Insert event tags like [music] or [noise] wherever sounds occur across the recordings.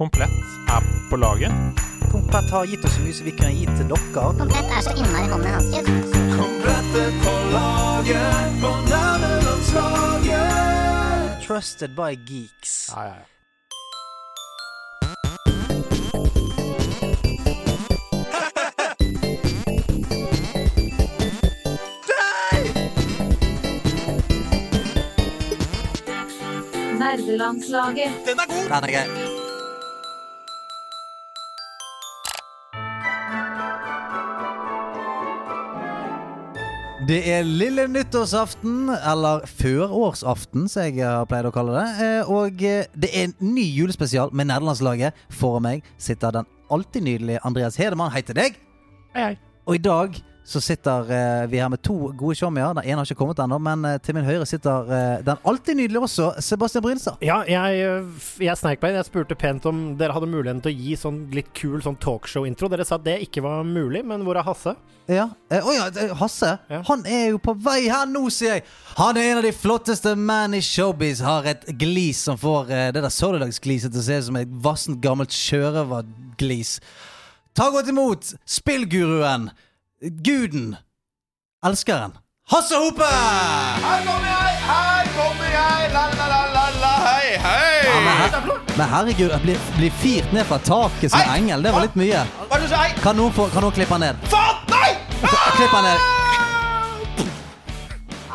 Komplett er på laget. Komplett har gitt oss så mye som vi kunne gitt til dere. Komplett er så innmari hånden hans. Komplett er på laget på nærmelandslaget. Trusted by geeks. Ja, ja, ja. Nerdelandslaget. Den er god! Den er grei. Det er lille nyttårsaften, eller førårsaften, som jeg har pleid å kalle det. Eh, Og eh, det er en ny julespesial med nederlandslaget. Foran meg sitter den alltid nydelige Andreas Hedemann. Hei til deg. Hei, hei. Og i dag så sitter eh, vi her med to gode showmier. Den ene har ikke kommet ennå, men eh, til min høyre sitter eh, den alltid nydelige også, Sebastian Brynstad. Ja, jeg, jeg sneik meg inn. Jeg spurte pent om dere hadde muligheten til å gi sånn litt kul sånn talkshow-intro. Dere sa at det ikke var mulig, men hvor er Hasse? Ja. Å ja, Hasse. Ja. Han er jo på vei her nå, sier jeg. Han er en av de flotteste menn i showbiz. Har et glis som får det der soldagsgliset til å se ut som et vassent, gammelt sjørøverglis. Ta godt imot spillguruen, guden, elskeren, Hasse Hope! Her kommer jeg, her kommer jeg, la la la la la, hei, hei! Ja, men, her, men herregud, jeg blir, blir firt ned fra taket som Hei! engel. Det var litt mye. Kan noen, få, kan noen klippe han ned? Faen, nei! Klipp han ned.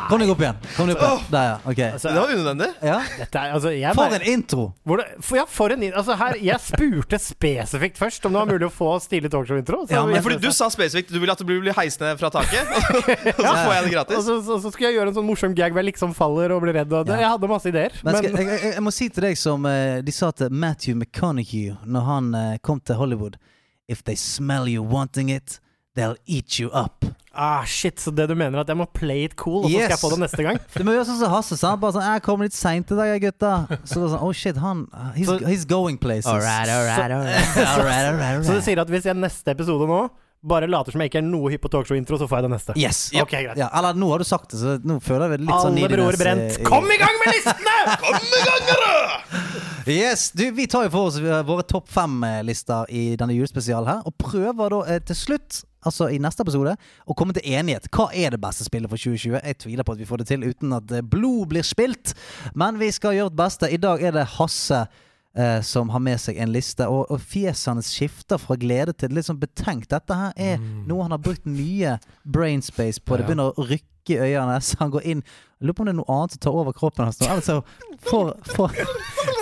Kom deg opp igjen. Kom deg opp igjen. Der, ja. Ok. Altså, Det var unødvendig. Ja. dette er, altså, jeg, For bare- en intro! hvor det, for, ja, for en altså, her, Jeg spurte spesifikt først om det var mulig å få stilig talkshow-intro. så Ja, men Fordi du sa spesifikt du ville at du ville blir heist ned fra taket, og så [laughs] får jeg det og gratis. så, så, så skulle jeg gjøre en sånn morsom gag hvor jeg liksom faller og blir redd. Og det, Ja. Jeg hadde masse ideer. Men Men, skal, jeg, jeg, jeg må si til deg som eh, de sa til Matthew McConaughey når han eh, kom til Hollywood If they smell you wanting it, they'll eat you up. Ah, shit, Så det du mener er at jeg må play it cool, og så skal jeg få det neste gang? [laughs] Du må gjøre sånn som Hasse. sa. Bare sånn, 'Jeg kommer litt seint i dag, gutta'. Så det er sånn, oh shit, han He's, Så- he's going places. Alright, alright, alright. all right. Så du sier at hvis jeg neste episode nå bare later som jeg ikke er noe hypp på talkshow-intro, så får jeg det neste? Yes. Ok, greit. Ja, eller nå har du sagt det, så nå føler jeg litt sånn Alle broer brent. i- Kom i gang med listene! [laughs] Kom i gang, dere! Yes, du, Vi tar jo for oss eh, våre topp fem-lister i denne julespesialen her, og prøver da eh, til slutt, altså i neste episode, å komme til enighet. Hva er det beste spillet for 2020? Jeg tviler på at vi får det til uten at eh, blod blir spilt, men vi skal gjøre vårt beste. I dag er det Hasse. eh, som har med seg en liste, og, og fjesene skifter fra glede til litt sånn betenkt. Dette her er noe han har brukt mye brainspace på. Det begynner å rykke i øynene, [laughs] så han går inn Jeg Lurer på om det er noe annet som tar over kroppen hans nå. Altså, for, får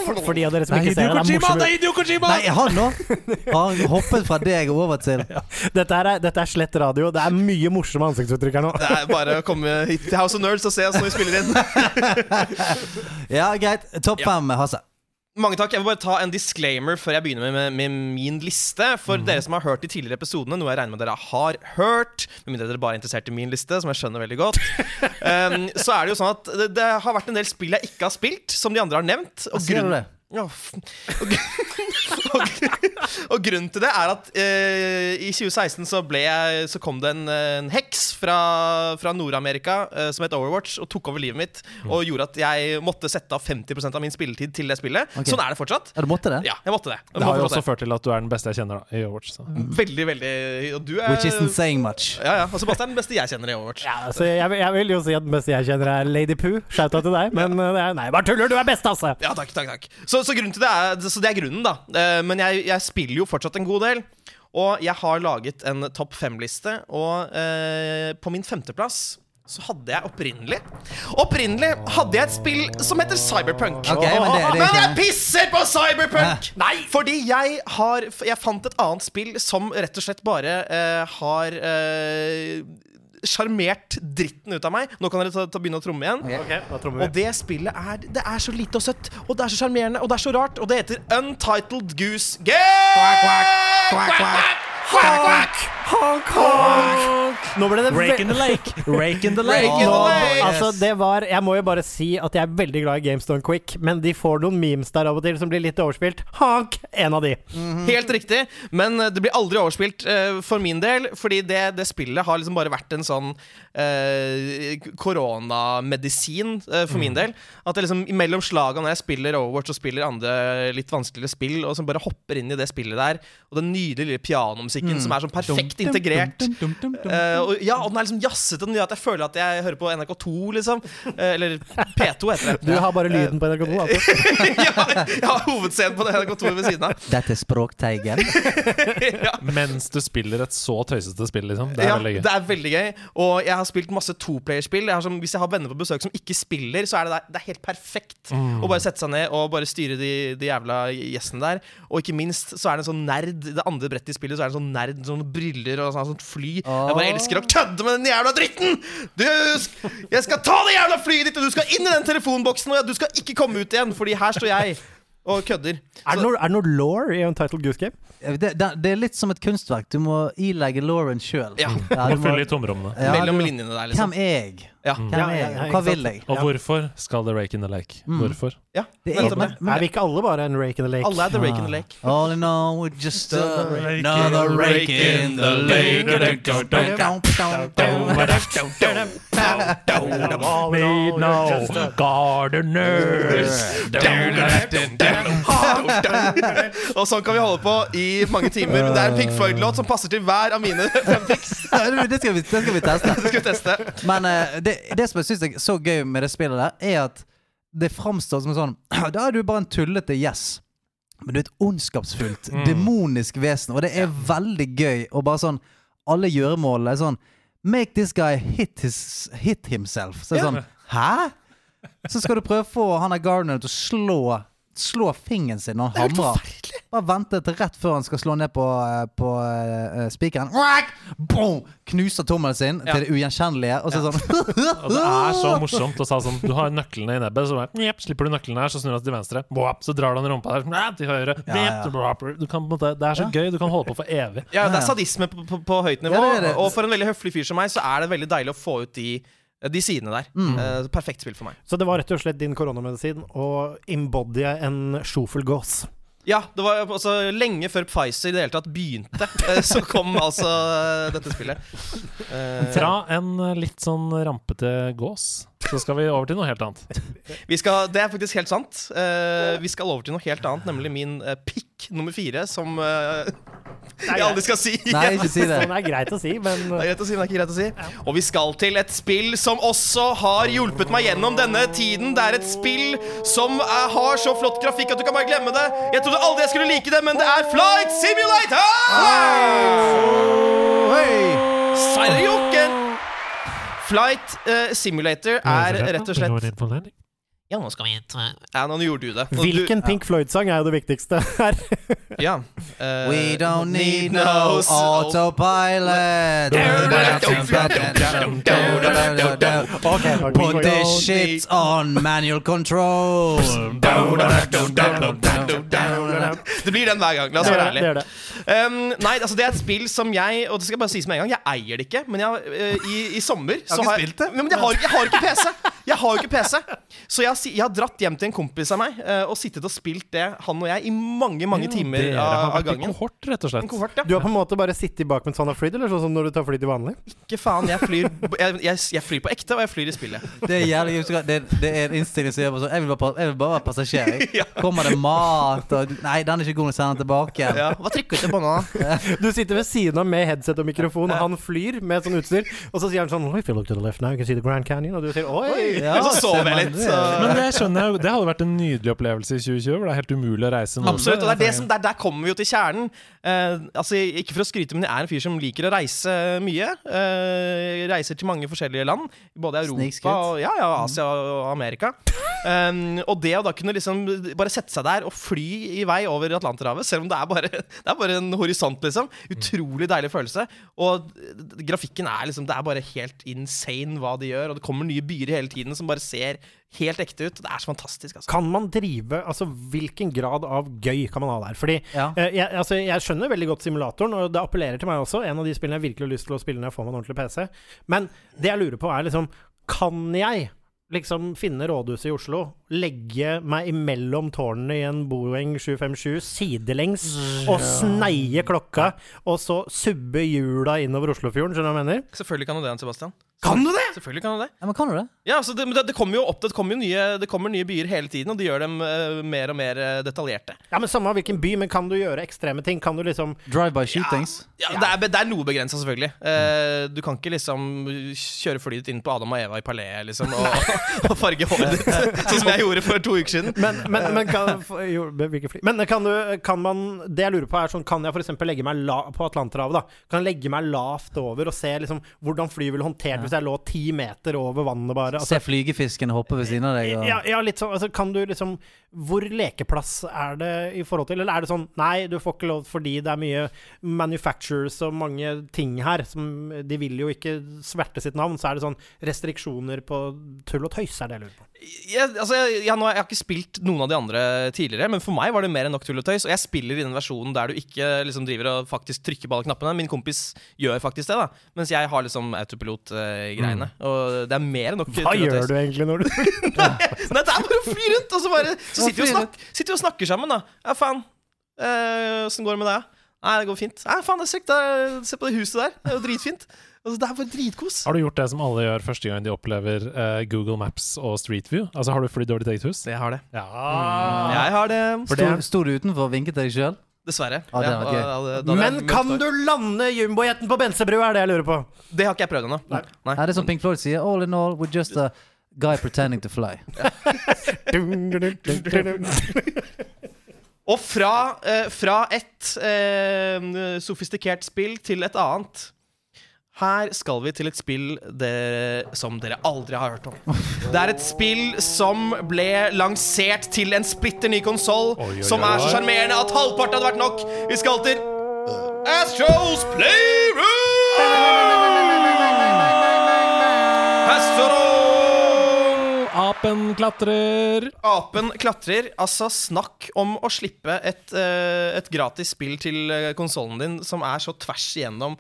For, for de av dere som ikke ser det, det er morsomt. Kojima! Nei, han nå [laughs] har hoppet fra deg og over til [laughs] Dette er, dette er slett radio. Det er mye morsomme ansiktsuttrykk her nå. Det er bare å komme hit til House of Nerds og se oss når vi spiller inn. Ja, greit. Topp fem, Hasse. Mange takk. Jeg vil bare ta en disclaimer før jeg begynner med, med, med min liste. For dere som har hørt de tidligere episodene, noe jeg regner med dere har hørt, med mindre dere bare er interessert i min liste, som jeg skjønner veldig godt, um, [laughs] så er det jo sånn at det, det har vært en del spill jeg ikke har spilt, som de andre har nevnt. Og det? Ja, og, [laughs] og, og grunnen til det er at eh, i 2016 så, ble jeg, så kom det en, en heks fra, fra Nord-Amerika eh, som het Overwatch, og tok over livet mitt. Og gjorde at jeg måtte sette av 50% av min spilletid til det spillet. Okay. Sånn er det fortsatt. Ja, du måtte det? Ja, jeg måtte det. Jeg Det har jo også det. ført til at du er den beste jeg kjenner da, i Overwatch. Så. Veldig, veldig Og du er Which isn't saying much. Ja, ja. Og Sebastian er den beste jeg kjenner i Overwatch. Ja, altså, jeg, jeg vil jo si at den beste jeg kjenner, er Lady Poo. Shouta til deg. Men ja. er, nei, bare tuller! Du er best, altså! Ja, takk, takk, takk. Så, så, til det er, så det er grunnen, da. Eh, men jeg, jeg spiller jo fortsatt en god del. Og jeg har laget en topp fem-liste, og eh, på min femteplass så hadde jeg opprinnelig Opprinnelig hadde jeg et spill som heter Cyberpunk. Okay, men det- det er men jeg pisser på Cyberpunk! Nei! Fordi jeg har Jeg fant et annet spill som rett og slett bare eh, har eh, sjarmert dritten ut av meg. Nå kan dere ta, ta begynne å tromme igjen. Okay. da trommer Og det spillet er Det er så lite og søtt, og det er så sjarmerende, og det er så rart, og det heter Untitled Goose Game! Quack, quack, quack, quack, quack, quack, quack. Nå ble det Rake in the lake! Rake in the lake! Rake in the Nå- Altså, det var Jeg må jo bare si at jeg er veldig glad i GameStone Quick, men de får noen memes der av og til som blir litt overspilt. Honk! En av de. Helt riktig, men eh, det blir aldri overspilt uh, for min del. Fordi det, det spillet har liksom bare vært en sånn eh, koronamedisin uh, for min del. At det liksom mellom slaga når jeg spiller Overwatch og spiller andre litt vanskeligere spill, og som bare hopper inn i det spillet der, og den nydelige lille pianomusikken som er sånn perfekt integrert. Uh, og, ja, og den er liksom jazzete og gjør at jeg føler at jeg hører på NRK2, liksom. Uh, eller P2 heter Du har bare lyden på NRK2, [laughs] altså. ja, jeg har hovedscenen på NRK2 ved siden av. [laughs] Dette er Språkteigen. [laughs] ja. Mens du spiller et så tøysete spill, liksom. Det er ja, veldig gøy. det er veldig gøy. Og jeg har spilt masse toplayerspill. Hvis jeg har venner på besøk som ikke spiller, så er det, der, det er helt perfekt å bare sette seg ned og bare styre de, de jævla gjestene der. Og ikke minst så er det en sånn nerd Det andre brettet i spillet, så er det en sånn nerd sånn sånne briller og sånn, sånt fly. Jeg bare elsker å kødde med den jævla dritten! Du, jeg skal ta det jævla flyet ditt, og du skal inn i den telefonboksen, og du skal ikke komme ut igjen, fordi her står jeg og kødder. Er det noe, er det noe law i Untitled Goose Game? Det, det, det er litt som et kunstverk. Du må ilegge Lauren sjøl. Ja. Må fylle i tomrommene. Mellom linjene der, liksom. Hvem er jeg? Ja. Hvem er jeg? Hva vil jeg? Og hvorfor skal det rake in the lake? Hvorfor? ja. Det er, men, men, Er vi ikke alle bare en rake in the lake? Alle er The Rake in the Lake. All in all, we're just rake another rake in the lake. Made no gardeners. Og sånn kan vi holde på i mange timer. Men det er en Pink Floyd-låt som passer til hver av mine fem pics. Det skal vi, det skal vi teste. Skal vi teste? Men uh, det, det som jeg syns er så gøy med det spillet, der er at det framstår som sånn [clears throat] Da er du bare en tullete yes. Men du er et ondskapsfullt, demonisk vesen, og det er veldig gøy. Og bare sånn Alle gjøremålene er sånn Make this guy hit, his, hit himself. Så det er sånn Hæ? Så skal du prøve å få han der Gardner til å slå Slå fingeren sin når han hamrer. Bare vente til rett før han skal slå ned på, eh, på uh, spikeren. Knuser tommelen sin Ja. til det ugjenkjennelige. Og så sånn [laughs] Og det er så morsomt å sa sånn Du har nøklene i nebbet, så bare, slipper du nøklene her, så snur han til venstre. Boap, så drar du han i rumpa der, til høyre. Ja, ja. Du kan, det er så gøy. Du kan holde på for evig. Ja, det er sadisme på, på, på høyt nivå. Ja, det det. Og for en veldig høflig fyr som meg, så er det veldig deilig å få ut de, de sidene der. Eh, perfekt spill for meg. Så det var rett og slett din koronamedisin å embodye en sjofelgås. Ja, det var altså lenge før Pfizer i det hele tatt begynte, [laughs] eh, så kom altså eh, dette spillet. Uh, Fra en litt sånn rampete gås, så skal vi over til noe helt annet. vi skal, det er faktisk helt sant. Uh, vi skal over til noe helt annet, nemlig min uh, nummer fire, som uh, jeg aldri skal si. Nei, ikke si det. Sånn er greit å si, men Det er greit å si, men det er ikke greit å si. Og vi skal til et spill som også har hjulpet meg gjennom denne tiden. Det er et spill som er, har så flott grafikk at du kan bare glemme det. Jeg trodde aldri jeg skulle like det, men det er Flight Simulator! Sarjoken! Flight uh, Simulator er rett og slett Ja, nå skal vi hit. Ja, nå gjorde du det. Nå, hvilken Pink Floyd-sang er jo det viktigste her? Ja. Uh, We don't need no autopilot. Okay, ok. Put this shit on manual control. Det blir den hver gang. La oss være er det, det ærlige. er. Um, nei, altså det er et spill som jeg Og det skal jeg bare sies med en gang Jeg eier det ikke, men jeg, uh, i, i sommer så ikke spilt det? Men jeg har, jeg har ikke PC. Jeg har jo ikke PC. Så jeg, har jeg har dratt hjem til en kompis av meg uh, og sittet og spilt det, han og jeg, i mange mange timer Dere av, av gangen. En kohort, rett og En slett. kohort, ja. Du har på en måte bare sittet bak mens han har flydd, eller sånn som når du tar fly til vanlig? Ikke faen, jeg flyr, jeg, jeg, jeg flyr på ekte, og jeg flyr i spillet. Det er jævlig gøy. Det, det er en innstilling som gjør sånn Jeg vil bare, jeg vil bare være passasjer. jeg. [laughs] Ja. Kommer det mat og Nei, den er ikke god. Send den tilbake. Ja. Hva trykker du på nå? [laughs] Du sitter ved siden av med headset og mikrofon, og han flyr med sånn utstyr, og så sier han sånn If you look to the left now, you can see the Grand Canyon, og du sier oi! Ja, Og så sover jeg litt. Så. Men det skjønner jeg jo, det hadde vært en nydelig opplevelse i 2020, hvor det er helt umulig å reise noe Absolutt, og det er det som, der, der kommer vi jo til kjernen. Eh, altså, Ikke for å skryte, men jeg er en fyr som liker å reise mye. Eh, reiser til mange forskjellige land. Både Europa og ja, ja, Asia og Amerika. Um, og det å da kunne liksom bare sette seg der og fly i vei over Atlanterhavet, selv om det er bare, [laughs] det er bare en horisont, liksom. Utrolig deilig følelse. Og grafikken er liksom Det er bare helt insane hva de gjør, og det kommer nye byer hele tiden som bare ser helt ekte ekte ut. Det er så fantastisk, altså. Kan man drive Altså, hvilken grad av gøy kan man ha der? Fordi Ja. eh, jeg, altså, jeg skjønner veldig godt simulatoren, og det appellerer til meg også. En av de spillene jeg virkelig har lyst til å spille når jeg får meg en ordentlig PC. Men det jeg lurer på, er liksom Kan jeg liksom finne rådhuset i Oslo, legge meg imellom tårnene i en Boeing 757 sidelengs og sneie klokka, og så subbe hjula innover Oslofjorden? Skjønner du hva jeg mener? Selvfølgelig kan du det, Sebastian. Kan du det?! Selvfølgelig kan du det. Ja, men kan du det? Ja, altså det, men det, det kommer jo opp det kommer jo nye, det kommer nye byer hele tiden, og de gjør dem eh, mer og mer eh, detaljerte. Ja, men Samme hvilken by, men kan du gjøre ekstreme ting? Kan du liksom Drive-by shootings? Ja, Det, er, det er noe begrensa, selvfølgelig. Eh, du kan ikke liksom kjøre flyet ditt inn på Adam og Eva i Palais liksom, og, [laughs] og farge håret ditt, sånn [laughs] som jeg gjorde for to uker siden. Men, men, men, kan, for- jo, hvilke fly? men kan, du, kan man Det jeg lurer på, er sånn Kan jeg f.eks. legge meg la, på Atlanterhavet, da? Kan jeg legge meg lavt over og se liksom hvordan flyet ville håndtert hvis jeg lå ti meter over vannet, bare? Altså, Se flygefisken hoppe ved siden av deg? Og... ja, ja, litt sånn. Altså, kan du liksom Hvor lekeplass er det i forhold til? Eller er det sånn Nei, du får ikke lov fordi det er mye manufacturers og mange ting her som De vil jo ikke sverte sitt navn. Så er det sånn restriksjoner på tull og tøys, er det jeg lurer på. Jeg, altså, jeg, jeg, nå, jeg har ikke spilt noen av de andre tidligere, men for meg var det mer enn nok tull og tøys. Og jeg spiller i den versjonen der du ikke liksom driver og faktisk trykker på alle knappene. Min kompis gjør faktisk det, da. Mens jeg har liksom autopilot-greiene. Og det er mer enn nok Mm. Hva gjør du egentlig når du [laughs] Nei, det er bare å fly rundt, og så, bare, så sitter, vi og fly sitter vi og snakker sammen, da. Ja, faen. Eh, Åssen går det med deg? Nei, det går fint. Nei, faen, det er sykt. Se på det huset der. Det er jo dritfint. Altså, det er bare dritkos. Har du gjort det som alle gjør første gang de opplever uh, Google Maps og Street View? Altså Har du flydd over ditt eget hus? Jeg har det. Ja. Jeg har det. Stor, Sto, sto du utenfor og vinket deg sjøl? Dessverre. Ja, det var ja, og- da Men kan du lande jumbojeten på Bensebrua, er det jeg lurer på. Det har ikke jeg prøvd ennå. Nei. Nei, det er som Pink Floyd sier. All in all, we're just a guy pretending to fly. [laughs] Og fra, eh, fra et eh, sofistikert spill til et annet. Her skal vi til et spill dere, som dere aldri har hørt om. Det er et spill som ble lansert til en splitter ny konsoll, som er så sjarmerende at halvparten hadde vært nok. Vi skal til Astros Playroom! Apen klatrer! Apen klatrer. Altså, snakk om å slippe et, eh, et gratis spill til uh, konsollen din som er så tvers igjennom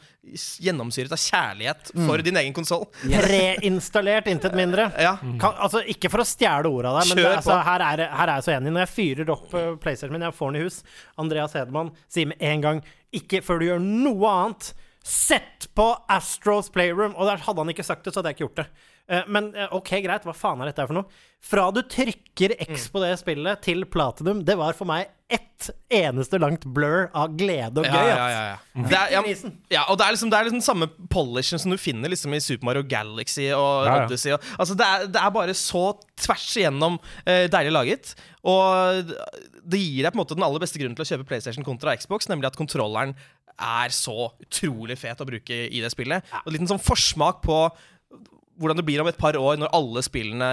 gjennomsyret av kjærlighet for din egen konsoll. Preinstallert, intet mindre. Ja. Kan, altså, ikke for å stjele ordet der, men det, altså, her, er, her er jeg så enig. Når jeg fyrer opp uh, PlayStation min, jeg får den i hus Andreas Hedemann sier med en gang ikke før du gjør noe annet. Sett på Astros Playroom! Og der hadde han ikke sagt det, så hadde jeg ikke gjort det. Eh, men eh, ok, greit, hva faen er dette for noe? Fra du trykker X på det spillet til platinum, det var for meg ett eneste langt blur av glede og gøy. ja, ja, ja, ja. Det er, ja, ja, og det er liksom Det er liksom samme polishen som du finner liksom i Super Mario Galaxy og. Odyssey. Og, altså det, er, det er bare så tvers igjennom uh, deilig laget. Og det gir deg på en måte den aller beste grunnen til å kjøpe PlayStation kontra Xbox, nemlig at kontrolleren er så utrolig fet å bruke i det spillet. Og en liten sånn forsmak på hvordan det blir om et par år, når alle spillene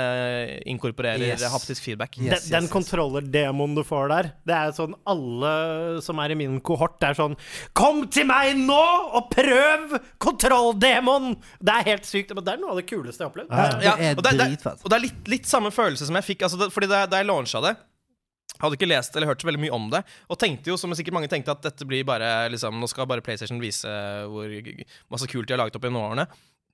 inkorporerer Yes. haptisk feedback. Yes, den, yes, den yes. kontroller-demoen du får der, det er sånn alle som er i min kohort, det er sånn Kom til meg nå og prøv kontroll-demoen! Det er helt sykt. Men det er noe av det kuleste jeg har opplevd. Det er og det, det, og det er litt, litt samme følelse som jeg fikk altså det, Fordi da, da jeg launcha det hadde ikke lest eller hørt så veldig mye om det. Og tenkte jo, som sikkert mange tenkte, at dette blir bare liksom, nå skal bare PlayStation vise hvor masse kult de har laget opp gjennom årene.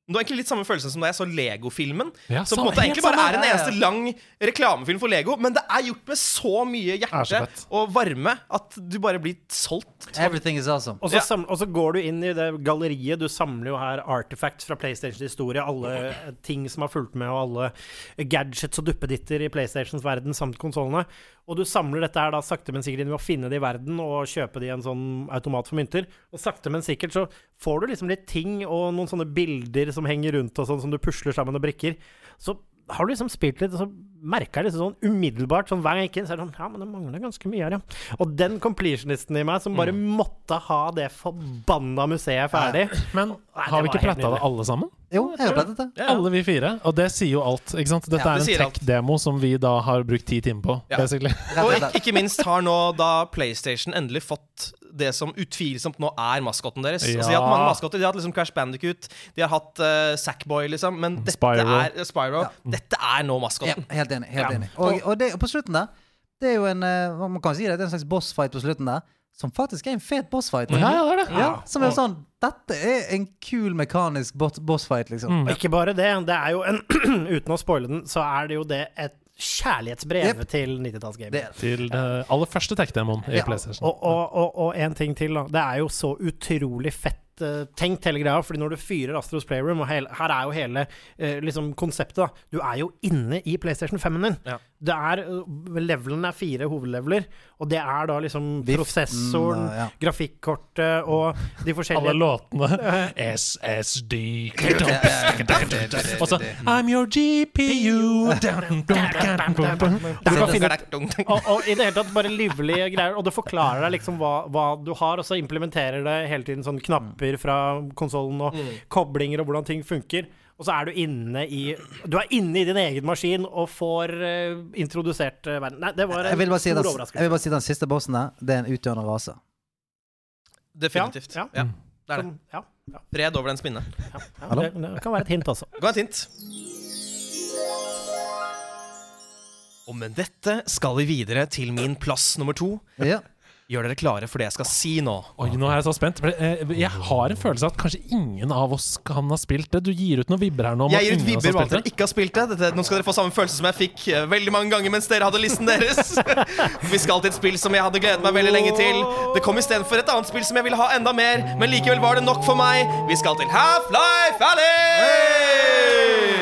Det var egentlig litt samme følelse som da jeg så Lego-filmen. Ja, som på en måte egentlig bare er en eneste lang reklamefilm for Lego. Men det er gjort med så mye Er så hjerte og varme at du bare blir solgt. Everything is awesome. Og så, Ja. sam, og så går du inn i det galleriet. Du samler jo her artifacts fra PlayStations historie. Alle ting som har fulgt med, og alle gadgets og duppeditter i PlayStations verden samt konsollene. Og du samler dette her da sakte, men sikkert inn ved å finne det i verden og kjøpe det i en sånn automat for mynter. Og sakte, men sikkert så får du liksom litt ting og noen sånne bilder som henger rundt og sånn, som du pusler sammen og brikker. Så har du liksom spilt litt, og så merka jeg liksom sånn umiddelbart sånn hver gang jeg gikk inn, så er det sånn Ja, men det mangler ganske mye her, ja. Og den completionisten i meg som bare måtte ha det forbanna museet ferdig. Men har vi ikke pletta det alle sammen? Jo, jeg har plettet det. Ja, ja. Alle vi fire. Og det sier jo alt. ikke sant? Dette Ja, er en alt. tech-demo som vi da har brukt ti timer på. Ja. basically. [laughs] Og og ikke, ikke minst har nå da PlayStation endelig fått det som utvilsomt nå er maskotten deres. Ja. Altså, de har hatt mange maskotter. De har hatt liksom Crash Bandicoot, de har hatt uh, Sackboy, liksom. Men dette Spyro. er uh, Spyro. Dette er nå Ja, maskotten. helt enig. helt Ja. enig og, og, det, og på slutten der Det er jo en eh, Man kan si det, det er en slags bossfight på slutten der, som faktisk er en fet bossfight. Ja, ja, det er det. Ja, som er sånn Dette er en kul mekanisk bossfight, liksom. Mm. Ikke bare det, det er jo en [clears throat] Uten å spoile den, så er det jo det et kjærlighetsbrev yep. til 90-tallsgaming. Det er. Til det aller første tech-demoen i Ja. PlayStation. Og, og, og, og en ting til, da. Det er jo så utrolig fett eh, tenkt, hele greia. Fordi når du fyrer Astros Playroom, og hele, her er jo hele eh, liksom konseptet, da. Du er jo inne i PlayStation 5-en din. Ja. Det er Levelen er fire hovedleveler, og det er da liksom Biften, prosessoren, ja. grafikkortet og de Alle forskjellige låtene. SSD Og så I'm your GPU og, og i det hele tatt bare livlige greier. Og det forklarer deg liksom hva, hva du har, og så implementerer det hele tiden sånn knapper fra konsollen og koblinger og hvordan ting funker. Og så er du inne i Du er inne i din egen maskin og får uh, introdusert uh, verden. Nei, det var en stor si den, jeg vil bare si den siste bossen der, det er en utdøende rase. Definitivt. Ja, Ja, ja. det er det. Som- ja, ja, Fred over den spinne. ja, ja. Det, det kan være et hint også. Gå et hint. Og med dette skal vi videre til min plass nummer to. Ja. Gjør dere klare for det jeg skal si nå? Oi, nå er jeg så spent. Eh, Jeg har en følelse av at kanskje ingen av oss kan ha spilt det. Du gir ut noen vibber her nå. Jeg gir ut vibber om at dere ikke har spilt det. Dette, nå skal dere få samme følelse som jeg fikk eh, veldig mange ganger mens dere hadde listen deres. [laughs] vi skal til et spill som jeg hadde gledet meg veldig lenge til. Det kom istedenfor et annet spill som jeg ville ha enda mer, men likevel var det nok for meg. Vi skal til Half-Life Alex!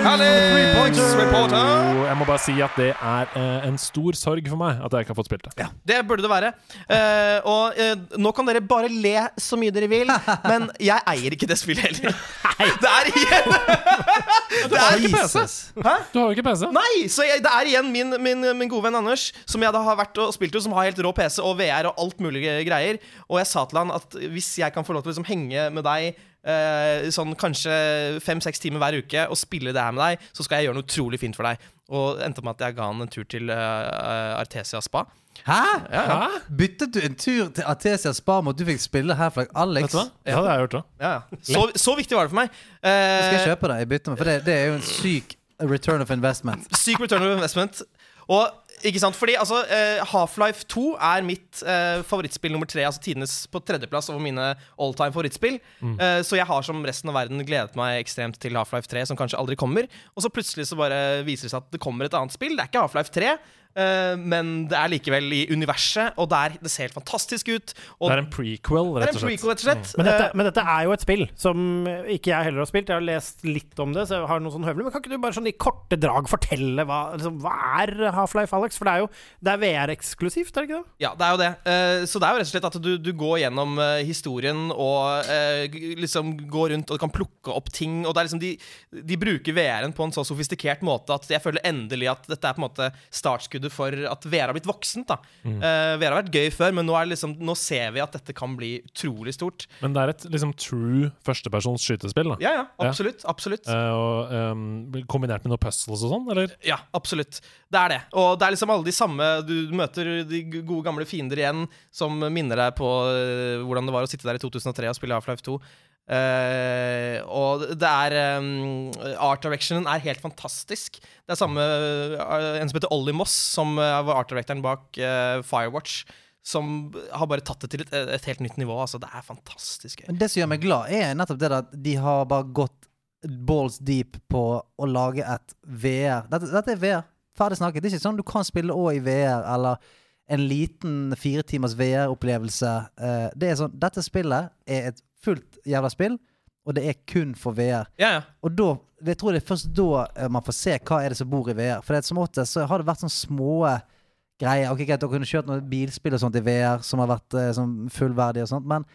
Alex Reporter. Og jeg må bare si at det er eh, en stor sorg for meg at jeg ikke har fått spilt det. Ja, Det burde det være. Eh, og eh, nå kan dere bare le så mye dere vil, [laughs] men jeg eier ikke det spillet heller. [laughs] Det er igjen [laughs] Det er ikke PC. Jesus. Hæ? Du har jo ikke PC. Nei! Så jeg, det er igjen min, min, min gode venn Anders, som jeg da har vært og spilt hos, som har helt rå PC og VR og alt mulig greier. Og jeg sa til han at hvis jeg kan få lov til å liksom henge med deg sånn kanskje fem-seks timer hver uke og spille det her med deg, så skal jeg gjøre noe utrolig fint for deg. Og endte med at jeg ga han en tur til eh, Artesia Spa. Hæ? Ja, ja. Hæ? Byttet du en tur til Artesia Spa mot du fikk spille her for Alex? Vet du hva? Ja, det har jeg gjort òg. Ja, ja. Så, så viktig var det for meg. Uh, Skal jeg kjøpe det i bytte med? For det, det er jo en syk return of investment. Syk return of investment. Og ikke sant, fordi altså, eh, Half-Life 2 er mitt eh, favorittspill nummer tre. Altså tidenes på tredjeplass over mine all time favorittspill. Eh, så jeg har som resten av verden gledet meg ekstremt til Half-Life 3, som kanskje aldri kommer. Og så plutselig så bare viser det seg at det kommer et annet spill. Det er ikke Half-Life 3. eh, men det er likevel i universet, og der, det ser helt fantastisk ut. Og Det er en prequel, rett og slett. prequel, rett og slett. Men dette, Eh, men dette er jo et spill som ikke jeg heller har spilt. Jeg har lest litt om det, så jeg har noen sånn høvler. Men kan ikke du bare sånn i korte drag fortelle hva, liksom, hva er Half-Life, Alex? For det er jo det er VR-eksklusivt, er det ikke det? Ja, det er jo det. Eh, så det er jo rett og slett at du, du går gjennom historien og liksom går rundt og kan plukke opp ting. Og det er liksom de, de bruker VR-en på en så sofistikert måte at jeg føler endelig at dette er på en måte startskuddet for at VR har blitt voksent. da Eh, VR har vært gøy før, men nå, liksom, nå ser vi at dette kan bli utrolig stort. Men det er et liksom true førstepersons skytespill. da Ja, ja, absolutt. Absolutt. Uh, og um, Kombinert med noe puzzles og sånn, eller? Ja, absolutt. Det er det. Og det er liksom alle de samme Du møter de gode, gamle fiender igjen som minner deg på eh, hvordan det var å sitte der i 2003 og spille Half-Life 2. Eh, og det er um, Art directionen er helt fantastisk. Det er samme uh, en som heter Ollie Moss, som uh, var art directoren bak Firewatch. Som har bare tatt det til et, et helt nytt nivå. Altså, det er fantastisk gøy. Men det som gjør meg glad, er nettopp det at de har bare gått balls deep på å lage et VR. Dette, dette er VR. Ferdig snakket. Det er ikke sånn du kan spille òg i VR, eller en liten fire timers VR-opplevelse. Det sånn Dette spillet er et fullt jævla spill, og det er kun for VR. Ja, ja. Og da, jeg tror det er først da eh, man får se hva er det som bor i VR. For det, som åtte, så har det vært sånne små greier. Ok, greit, Dere kunne kjørt noen bilspill og sånt i VR som har vært eh, sånn fullverdig og sånt, men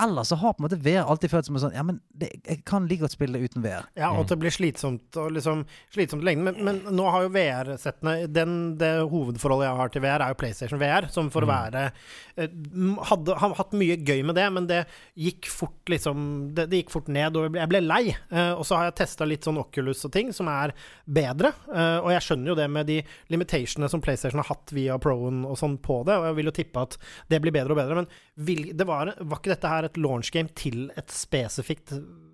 ellers så har på en måte VR alltid følt som en sånn Ja, men det, jeg kan like godt spille det uten VR. Ja, og at det blir slitsomt og liksom slitsomt i lengden. Men, men nå har jo VR-settene den- Det hovedforholdet jeg har til VR, er jo PlayStation VR, som for å være eh, hadde, Har hatt mye gøy med det, men det gikk fort liksom Det, det gikk fort ned, og jeg ble lei. Uh, og så har jeg testa litt sånn Oculus og ting, som er bedre. Uh, og jeg skjønner jo det med de limitationene som PlayStation har hatt via Pro-en og sånn på det, og jeg vil jo tippe at det blir bedre og bedre. Men vil, det var, var ikke dette her et launch game til et spesifikt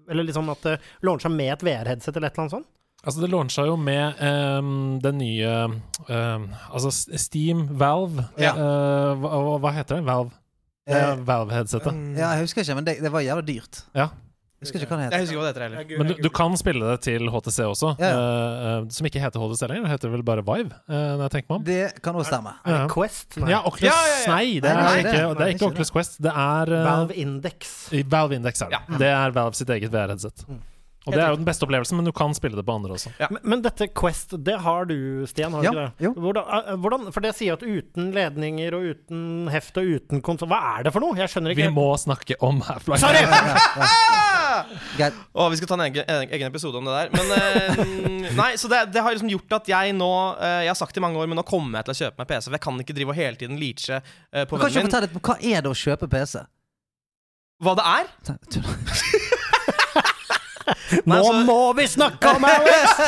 Eller liksom at det launcha med et VR-headset eller et eller annet sånt? Altså, det launcha jo med um, den nye um, Altså Steam, Valve Ja. uh, hva, hva heter det? Valve? Det er Eh, Valve-headsetet. Ja, jeg husker ikke, men det, det var jævla dyrt. Ja. Jeg husker ikke hva det Jeg heter. husker hva det heter heller. Men du, du kan spille det til HTC også, Ja, eh, eh, som ikke heter HTC lenger. Det heter vel bare Vive, Uh, når jeg tenker meg om. Det kan også stemme. Er det Quest? Nei. Ja, Oculus Ja, ja, ja. Nei, det er, nei, ikke, det- det er ikke ikke Oculus Quest. Det er uh, Valve Index. Valve Index. Er det. Ja. det er Valve sitt eget VR-headset. Mm. Og det er jo den beste opplevelsen, men du kan spille det på andre også. Men, men dette Quest, det har du, Stian? Har du Ja, ikke det? jo. Hvordan, eh, hvordan, for det sier at uten ledninger og uten heft og uten konsoll Hva er det for noe? Jeg skjønner ikke. Vi må snakke om Half-Life. Sorry! [laughs] Og vi skal ta en egen, en egen episode om det der. Men uh, Nei, så det, det har liksom gjort at jeg nå uh, Jeg har sagt i mange år, men nå kommer jeg til å kjøpe meg PC. For jeg kan ikke drive og hele tiden leache uh, på vennen min. Hva er det å kjøpe PC? Hva det er? Nå Nei, så- må vi snakke om Alex!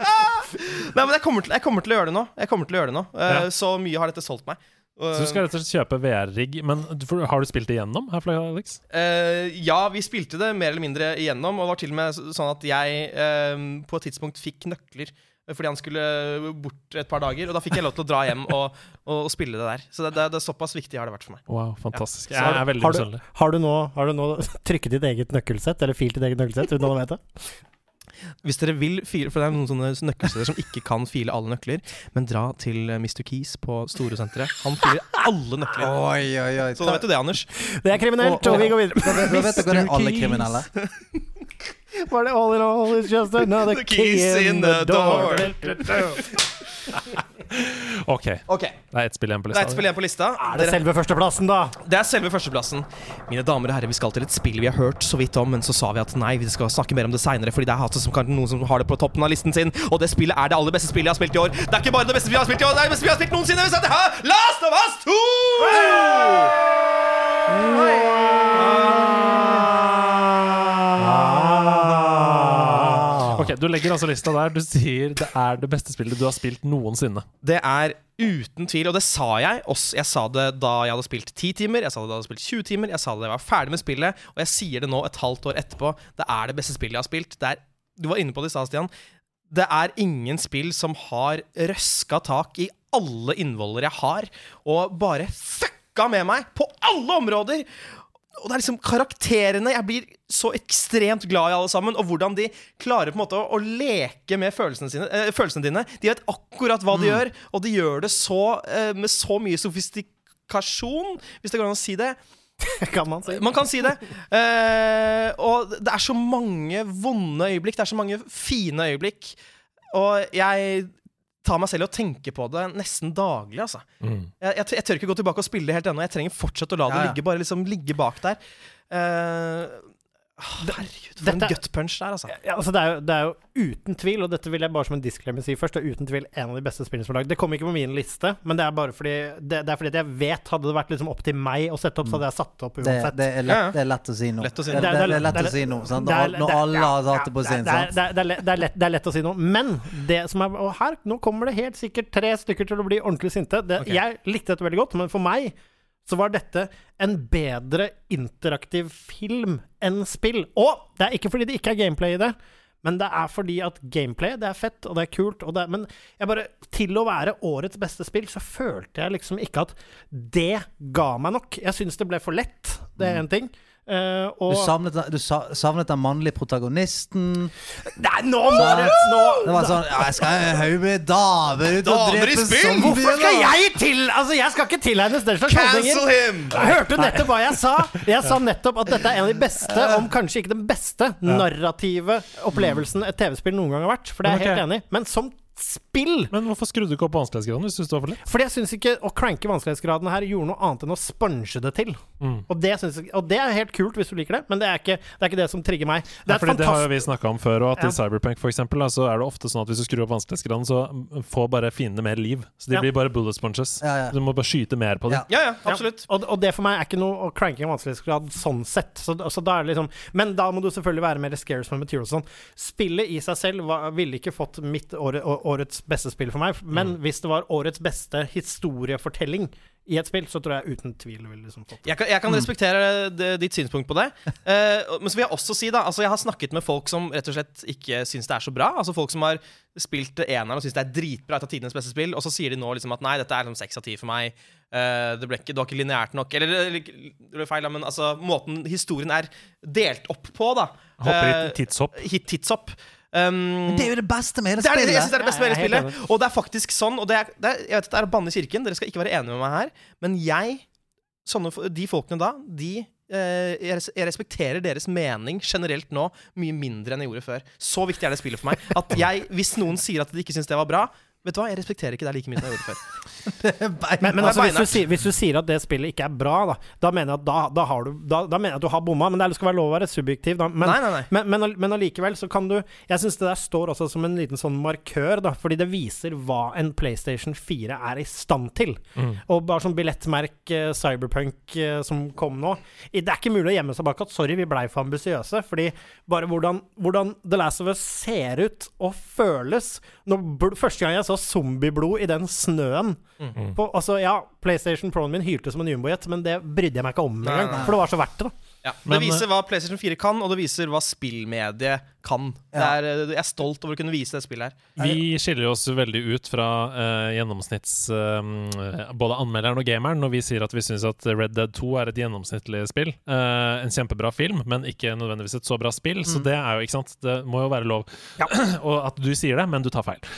[laughs] Nei, men jeg kommer, til, jeg kommer til å gjøre det nå. Jeg kommer til å gjøre det nå uh, Ja. Så mye har dette solgt meg. Uh, Så du skal rett og slett kjøpe VR-rigg. Men for- har du spilt det gjennom, Half-Life Alex? Uh, ja, vi spilte det mer eller mindre igjennom, og det var til og med sånn at jeg eh, på et tidspunkt fikk nøkler. Eh, Fordi han skulle bort et par dager, og da fikk jeg lov til å dra hjem og, og, og spille det der. Så det, det, det er såpass viktig har det vært for meg. Wow, fantastisk. Så har du- er veldig har du- misunnelig. Har du nå, har du nå [laughs] trykket ditt eget nøkkelsett, eller filt ditt eget nøkkelsett, uten å vite det? Hvis dere vil file, for det er noen sånne nøkkelsteder som ikke kan file alle nøkler, men dra til Mr. Keys på Storosenteret. Han filer alle nøkler. Oi, oi, oi. Så da vet du det, Anders. Det er kriminelt, og vi går videre. Da vet, da vet dere er alle kriminelle. [laughs] Var det all in all is just another The key in the door? [laughs] OK. okay. Det er ett spill igjen på Det er et spill igjen på lista. Er det Dere- selve førsteplassen, da? Det er selve førsteplassen. Mine damer og herrer, vi skal til et spill vi har hørt så vidt om, men så sa vi at nei, vi skal snakke mer om det seinere, fordi det er som kanskje noen som har det på toppen av listen sin, og det spillet er det aller beste spillet jeg har spilt i år. Det er ikke bare det beste vi har spilt i år, det er det beste vi har spilt noensinne! Vi det her Last of Us 2! Ok, Du legger altså lista der. Du sier det er det beste spillet du har spilt noensinne. Det er uten tvil, og det sa jeg også. Jeg sa det da jeg hadde spilt 10 timer, jeg sa det da jeg hadde spilt 20 timer, jeg sa det da jeg var ferdig med spillet, og jeg sier det nå et halvt år etterpå. Det er det beste spillet jeg har spilt. Er, du var inne på det i stad, Stian. Det er ingen spill som har røska tak i alle innvoller jeg har, og bare fucka med meg på alle områder. Og det er liksom karakterene Jeg blir så ekstremt glad i alle sammen. Og hvordan de klarer på en måte å, å leke med følelsene, sine, eh, følelsene dine. De vet akkurat hva de gjør, og de gjør det så, eh, med så mye sofistikasjon, hvis det går an å si det. [laughs] Kan man si. Man kan si det. Eh, og det er så mange vonde øyeblikk. Det er så mange fine øyeblikk. Og jeg tar meg selv i å tenke på det nesten daglig, altså. Jeg, jeg, jeg tør ikke gå tilbake og spille det helt ennå. Jeg trenger fortsatt å la det Ja, ja. ligge, bare liksom ligge bak der. Eh, herregud, for en gut punch der, altså. Ja, altså det, er jo, det er jo uten tvil, og dette vil jeg bare som en disclaimer si først, det er uten tvil en av de beste spillene som er lagd. Det kom ikke på min liste, men det er bare fordi det, det er fordi at jeg vet Hadde det vært liksom opp til meg å sette opp, så hadde jeg satt det opp uansett. det, er lett, det er lett å si noe. Lett å si Det, nå. det, det er lett å si nå. Sant? er- Når alle har satt det på sin. er- Sant? Det er, er lett, er er å si noe. Men det som er Og her, nå kommer det helt sikkert tre stykker til å bli ordentlig sinte. Det, Ok. Jeg likte dette veldig godt, men for meg så var dette en bedre interaktiv film enn spill. Og det er ikke fordi det ikke er gameplay i det. Men det er fordi at gameplay det er fett, og det er kult. Og det er, men jeg bare, til å være årets beste spill, så følte jeg liksom ikke at det ga meg nok. Jeg syns det ble for lett, det er én ting. Eh, og Du savnet, du savnet den mannlige protagonisten. Nei, nå må du nå, Det var sånn ja, 'Jeg skal ha en haug med damer ut og drepe zombier'. Hvorfor skal jeg til Altså, jeg skal ikke tilegnes den slags holdninger. Hørte du nettopp hva jeg sa? Jeg sa nettopp at dette er en av de beste, om kanskje ikke den beste, narrative opplevelsen et TV-spill noen gang har vært. For det er jeg helt enig i. Men som spill Men hvorfor skrudde du ikke opp vanskelighetsgraden hvis du synes det var for lett? Fordi jeg syns ikke å cranke vanskelighetsgraden her gjorde noe annet enn å sponge det til. Mm. Og det, synes, jeg- og det er helt kult hvis du liker det, men det er ikke det, er ikke det som trigger meg. Det er fordi det har jo vi snakka om før, og at Ja. i Cyberpunk for eksempel, så er det ofte sånn at hvis du skrur opp vanskelighetsgraden, så mm, får bare fiendene mer liv. Så de Ja. blir bare bullet sponges. Ja, ja. Du må bare skyte mer på dem. Ja. Ja, ja, absolutt. Og, og det for meg er ikke noe å cranke vanskelighetsgrad sånn sett. Så, så da er det liksom Men da må du selvfølgelig være mer scarce med materials og sånn. Spillet i seg selv var, ville ikke fått mitt åre, å- årets beste spill for meg, men hvis det var årets beste historiefortelling i et spill, så tror jeg uten tvil ville liksom fått Jeg kan, jeg kan respektere det, ditt synspunkt på det. Uh, [laughs] men så vil jeg også si da Altså Jeg har snakket med folk som rett og slett ikke syns det er så bra. Altså Folk som har spilt eneren og syns det er dritbra, et av tidenes beste spill, og så sier de nå liksom at nei, dette er liksom seks av ti for meg. Uh, det ble ikke, det var ikke lineært nok. Eller eller- det ble feil, men altså måten historien er delt opp på, da. Hopper i Eh, tidshopp. hit tidshopp. Um, Det er jo det beste med hele det er det, jeg synes det er det beste med det spillet. Og det er faktisk sånn, og det er, det er, jeg vet at det er å banne i kirken, dere skal ikke være enige med meg her, men jeg sånne, De folkene da, de eh, jeg respekterer deres mening generelt nå mye mindre enn jeg gjorde før. Så viktig er det spillet for meg. At jeg, Hvis noen sier at de ikke syns det var bra, vet du hva, jeg respekterer ikke det like mye som jeg gjorde før. [laughs] Men, men altså, hvis, du hvis du sier at det spillet ikke er bra, da, da mener jeg at da, da, har du, da, da mener jeg at du har bomma. Men det skal være lov å være subjektiv. Da. Men, nei, nei, nei. Men, men, men allikevel så kan du Jeg syns det der står også som en liten sånn markør, da, fordi det viser hva en PlayStation 4 er i stand til. Mm. Og bare sånn billettmerk uh, Cyberpunk uh, som kom nå Det er ikke mulig å gjemme seg bak at sorry, vi blei for ambisiøse. Fordi bare hvordan, hvordan The Last of Us ser ut og føles når, Første gang jeg så zombieblod i den snøen Mm. på, Altså, ja, PlayStation Proen min hylte som en jumbojet, men det brydde jeg meg ikke om engang. For det var så verdt det, da. Ja. Det viser hva PlayStation 4 kan, og det viser hva spillmediet kan. Det er, eh, jeg er stolt over å kunne vise det spillet her. Vi skiller oss veldig ut fra uh, gjennomsnitts Uh, Både anmelderen og gameren når vi sier at vi syns at Red Dead 2 er et gjennomsnittlig spill. Uh, en kjempebra film, men ikke nødvendigvis et så bra spill. Så det er jo, ikke sant Det må jo være lov. Ja. [clears throat] og at du sier det, men du tar feil. [laughs]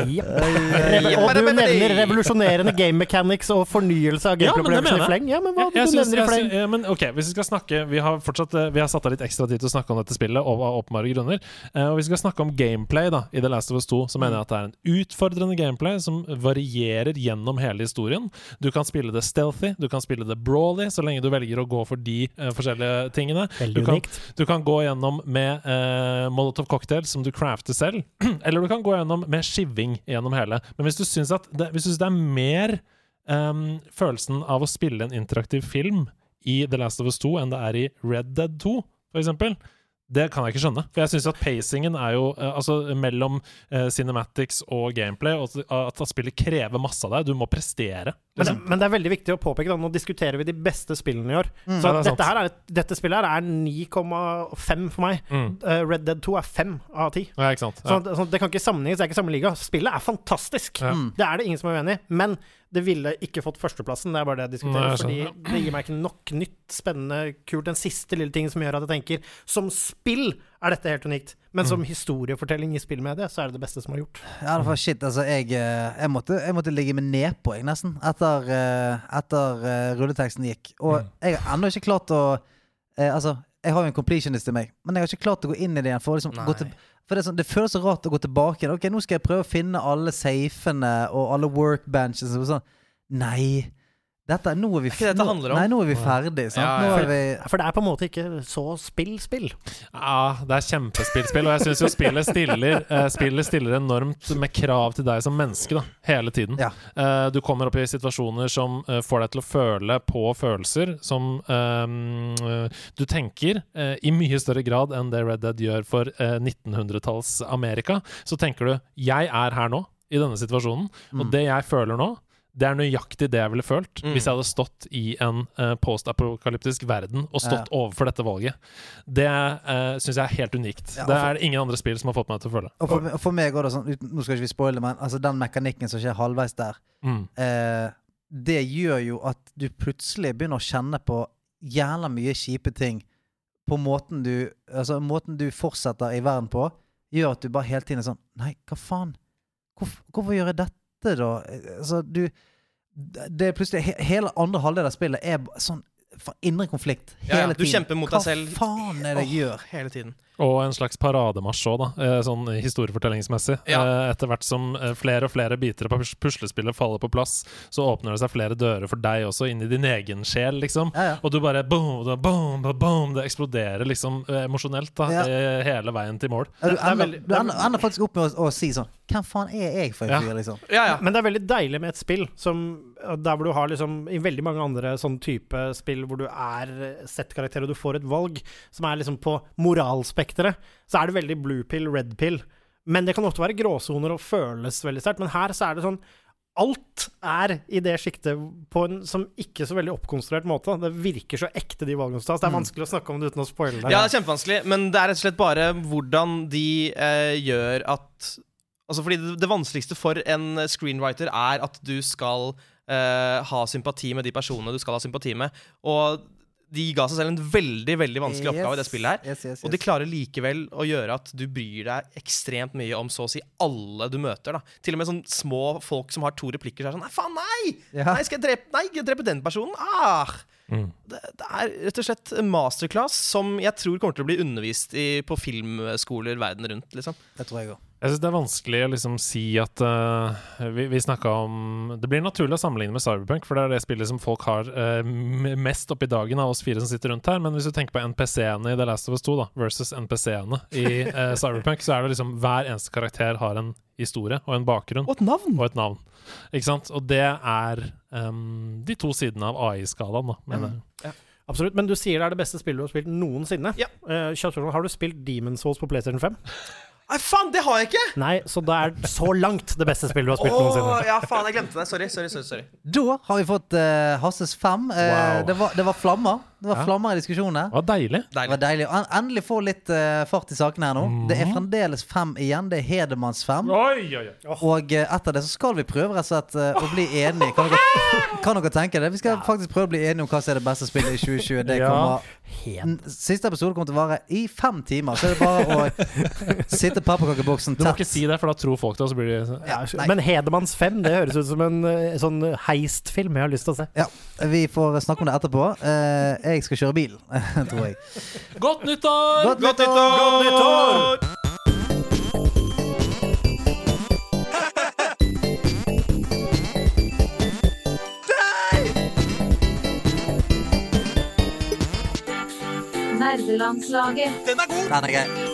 Og du nevner revolusjonerende game mechanics og fornyelse av Ja, men gameplay-opplevelsen i fleng. Ja, men hva ja, du nevner i fleng? ja, men ok, Hvis vi skal snakke Vi har fortsatt Vi har satt litt ekstra tid til å snakke om dette spillet, og av åpenbare grunner. Eh, og vi skal snakke om gameplay da i The Last of Us 2, så mener jeg at det er en utfordrende gameplay som varierer gjennom hele historien. Du kan spille det stealthy, du kan spille det brawly, så lenge du velger å gå for de eh, forskjellige tingene. Du kan, du kan gå gjennom med eh, Molotov cocktail som du crafter selv, [clears throat] eller du kan gå gjennom med skiving gjennom hele. Men hvis du syns det, hvis du synes det er mer um, følelsen av å spille en interaktiv film i The Last of Us 2 enn det er i Red Dead 2, for eksempel, det kan jeg ikke skjønne. For jeg syns at pacingen er jo eh, Altså mellom eh, cinematics og gameplay, og at, at spillet krever masse av deg. Du må prestere. Men, Liksom. det, men det er veldig viktig å påpeke, da, nå diskuterer vi de beste spillene i år. Så Ja, det er dette, her er dette spillet her er 9,5 for meg. Mm. Uh, Red Dead 2 er 5 av 10. Ja, ikke sant. Så, så det kan ikke sammenlignes, det er ikke samme liga. Spillet er fantastisk. Ja. Det er det ingen som er uenig i. Men det ville ikke fått førsteplassen. Det er bare det jeg diskuterer. Nei, jeg fordi det gir meg ikke nok nytt, spennende, kult. Den siste lille tingen som gjør at jeg tenker Som spill er dette helt unikt. Men Mm. som historiefortelling i spillmediet, så er det det beste som er gjort. Ja, det var shit. Altså, jeg, eh, jeg, måtte, jeg måtte ligge meg nedpå, jeg, nesten, etter, eh, etter eh, rulleteksten gikk. Og Mm. jeg har ennå ikke klart å Altså, jeg har jo en completionist i meg, men jeg har ikke klart å gå inn i det igjen. For, å liksom, gå til. For det, sånn, det føles så rart å gå tilbake. Ok, nå skal jeg prøve å finne alle safene og alle workbenches og sånn. Nei. Dette, nå er vi, ikke dette nå- handler om. Nei, nå er vi ferdig, sant? Ja, ja. Nå er vi For det er på en måte ikke så spill-spill. Ja, det er kjempespillspill, og jeg syns jo spillet stiller, uh, spillet stiller enormt med krav til deg som menneske, da, hele tiden. Ja. Uh, du kommer opp i situasjoner som uh, får deg til å føle på følelser som du tenker i mye større grad enn det Red Dead gjør for eh, 1900-talls Amerika. Så tenker du 'jeg er her nå', i denne situasjonen, og Mm. det jeg føler nå det er nøyaktig det jeg ville følt Mm. hvis jeg hadde stått i en uh, postapokalyptisk verden og stått Ja. overfor dette valget. Det uh, syns jeg er helt unikt. Ja, det er det ingen andre spill som har fått meg til å føle. Og for, og for meg går det sånn Nå skal ikke vi spoile, men altså, den mekanikken som skjer halvveis der, Mm. uh, det gjør jo at du plutselig begynner å kjenne på jævla mye kjipe ting. På måten du Altså måten du fortsetter i verden på, gjør at du bare hele tiden er sånn Nei, hva faen? Hvorfor, hvorfor gjør jeg dette, da? Eh, Altså, du Det er plutselig he, Hele andre halvdel av spillet er sånn indre konflikt hele Ja, ja, du tiden. kjemper mot hva deg selv. faen er det jeg oh, gjør? Hele tiden. Og en slags parademarsj òg, eh, sånn historiefortellingsmessig. Ja. Eh, Etter hvert som eh, flere og flere biter på puslespillet faller på plass, så åpner det seg flere dører for deg også, inn i din egen sjel, liksom. Ja, ja. Og du bare boom, da, boom, da, boom, Det eksploderer liksom emosjonelt da, Ja. hele veien til mål. Ja, Du er ender, veldig- du ender, ender faktisk opp med å, å si sånn Hvem faen er jeg for en fyr, liksom? Ja, ja. Men det er veldig deilig med et spill som Der hvor du har liksom I veldig mange andre sånn type spill hvor du er sett karakter og du får et valg som er liksom på moralspekteret, så er det veldig blue pill, red pill. Men det kan ofte være gråsoner og føles veldig sterkt. Men her så er det sånn Alt er i det sjiktet på en som ikke så veldig oppkonstruert måte. Det virker så ekte, de valgene som tas. Det er vanskelig å snakke om det uten å spoile det. Ja, det er kjempevanskelig, men det er rett og slett bare hvordan de eh, gjør at Altså fordi det, det vanskeligste for en screenwriter er at du skal eh, ha sympati med de personene du skal ha sympati med. Og de ga seg selv en veldig veldig vanskelig oppgave i det spillet her. Yes, yes, Og de klarer likevel å gjøre at du bryr deg ekstremt mye om så å si alle du møter. da Til og med sånn små folk som har to replikker, så er sånn Nei, faen, nei! Ja. Nei, skal jeg drepe, nei, jeg drepe den personen? Ah! Mm. Det, det er rett og slett masterclass som jeg tror kommer til å bli undervist i på filmskoler verden rundt. liksom Det tror jeg òg. Jeg syns det er vanskelig å liksom si at uh, Vi, vi snakka om Det blir naturlig å sammenligne med Cyberpunk, for det er det spillet som folk har uh, mest oppi dagen av oss fire som sitter rundt her. Men hvis du tenker på NPC-ene i The Last of Us 2 da, versus NPC-ene i uh, [laughs] Cyberpunk, så er det liksom hver eneste karakter har en historie og en bakgrunn Og et navn! og et navn. Ikke sant? Og det er um, de to sidene av AI-skalaen, da, mener jeg. Absolutt. Men du sier det er det beste spillet du har spilt noensinne. Ja. Uh, har du spilt Demon's Souls på PlayStation 5? Nei, faen, det har jeg ikke! Nei, så det er så langt det beste spillet du har spilt oh, noensinne. ja, faen, jeg glemte det. Sorry. sorry, sorry, sorry. Da har vi fått uh, Hasses fem. Uh, Wow. det, var, det var flammer. Det var Ja. flammer i diskusjonene. Det var deilig. Det var Deilig. deilig. En- endelig få litt uh, fart i sakene her nå. Det Mhm. er fremdeles fem igjen. Det er Hedemanns fem. Oi, oi, oi. Og uh, etter det så skal vi prøve rett og slett uh, å bli enige. Kan dere, [laughs] kan dere tenke det? Vi skal faktisk prøve å bli enige om hva som er det beste spillet i 2020. Det kommer, n- siste episode kommer til å vare i fem timer. Så er det bare å [laughs] sitte pepperkakeboksen Du må ikke si det, for da tror folk det, og så blir de Ja, nei. Men Hedemanns 5 det høres ut som en sånn heistfilm jeg har lyst til å se. Ja, vi får snakke om det etterpå. Eh, jeg skal kjøre bil, [laughs] tror jeg. Godt nyttår! Godt Godt nyttår! Nerdelandslaget. Den er god! Den er grei.